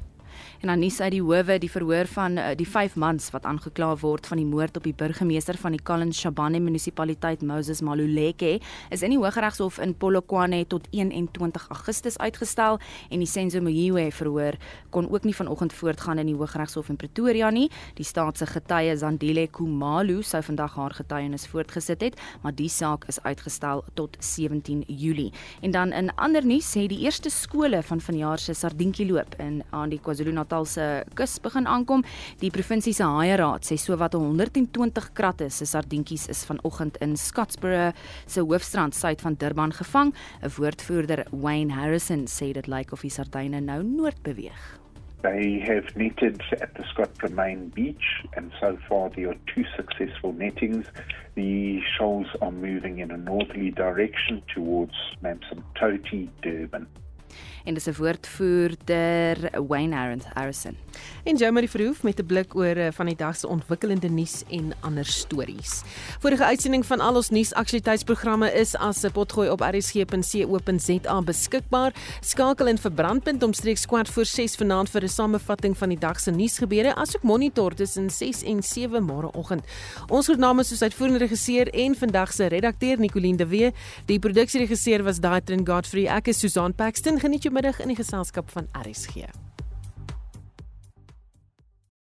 En dan nuus uit die howe, die verhoor van uh, die 5 mans wat aangekla word van die moord op die burgemeester van die Collins Shabane munisipaliteit Moses Maluleke is in die Hooggeregshof in Polokwane tot 21 Augustus uitgestel en die Senzo Moyiwe verhoor kon ook nie vanoggend voortgaan in die Hooggeregshof in Pretoria nie. Die staatse getuie Zandile Kumalu sou vandag haar getuienis voortgesit het, maar die saak is uitgestel tot 17 Julie. En dan in ander nuus sê die eerste skole van vanjaar se sardientjie loop in aan die KwaZulu-Natal Natal se kus begin aankom. Die provinsie se haie raad sê sowat 120 kratte se sardientjies is vanoggend in Scottsboro se hoofstrand suid van Durban gevang. 'n Woordvoerder, Wayne Harrison, sê dit lyk of die sardyne nou noord beweeg. They have netted at the Scottsboro main beach, and so far there are two successful nettings. The shoals are moving in a northerly direction towards Mamsam Durban en dis 'n woordvoerder Wayne Harrison. En Jeremy Verhoef met 'n blik oor eh, van die dag se ontwikkelende nuus en ander stories. Vorige uitsending van al ons nuusaktualiteitsprogramme is as 'n potgooi op rsg.co.za beskikbaar. Skakel in verbrandpunt omstreeks kwart voor 6 vanaand vir 'n samevatting van die dag se nuusgebeure asook monitor tussen 6 en 7 môreoggend. Ons groet namens soos uitvoerende regisseur en vandag se redakteur Nicoline de Wee. Die produksieregisseur was Daitrin Godfrey. Ek is Susan Paxton. Geniet jou middag in die geselskap van RSG.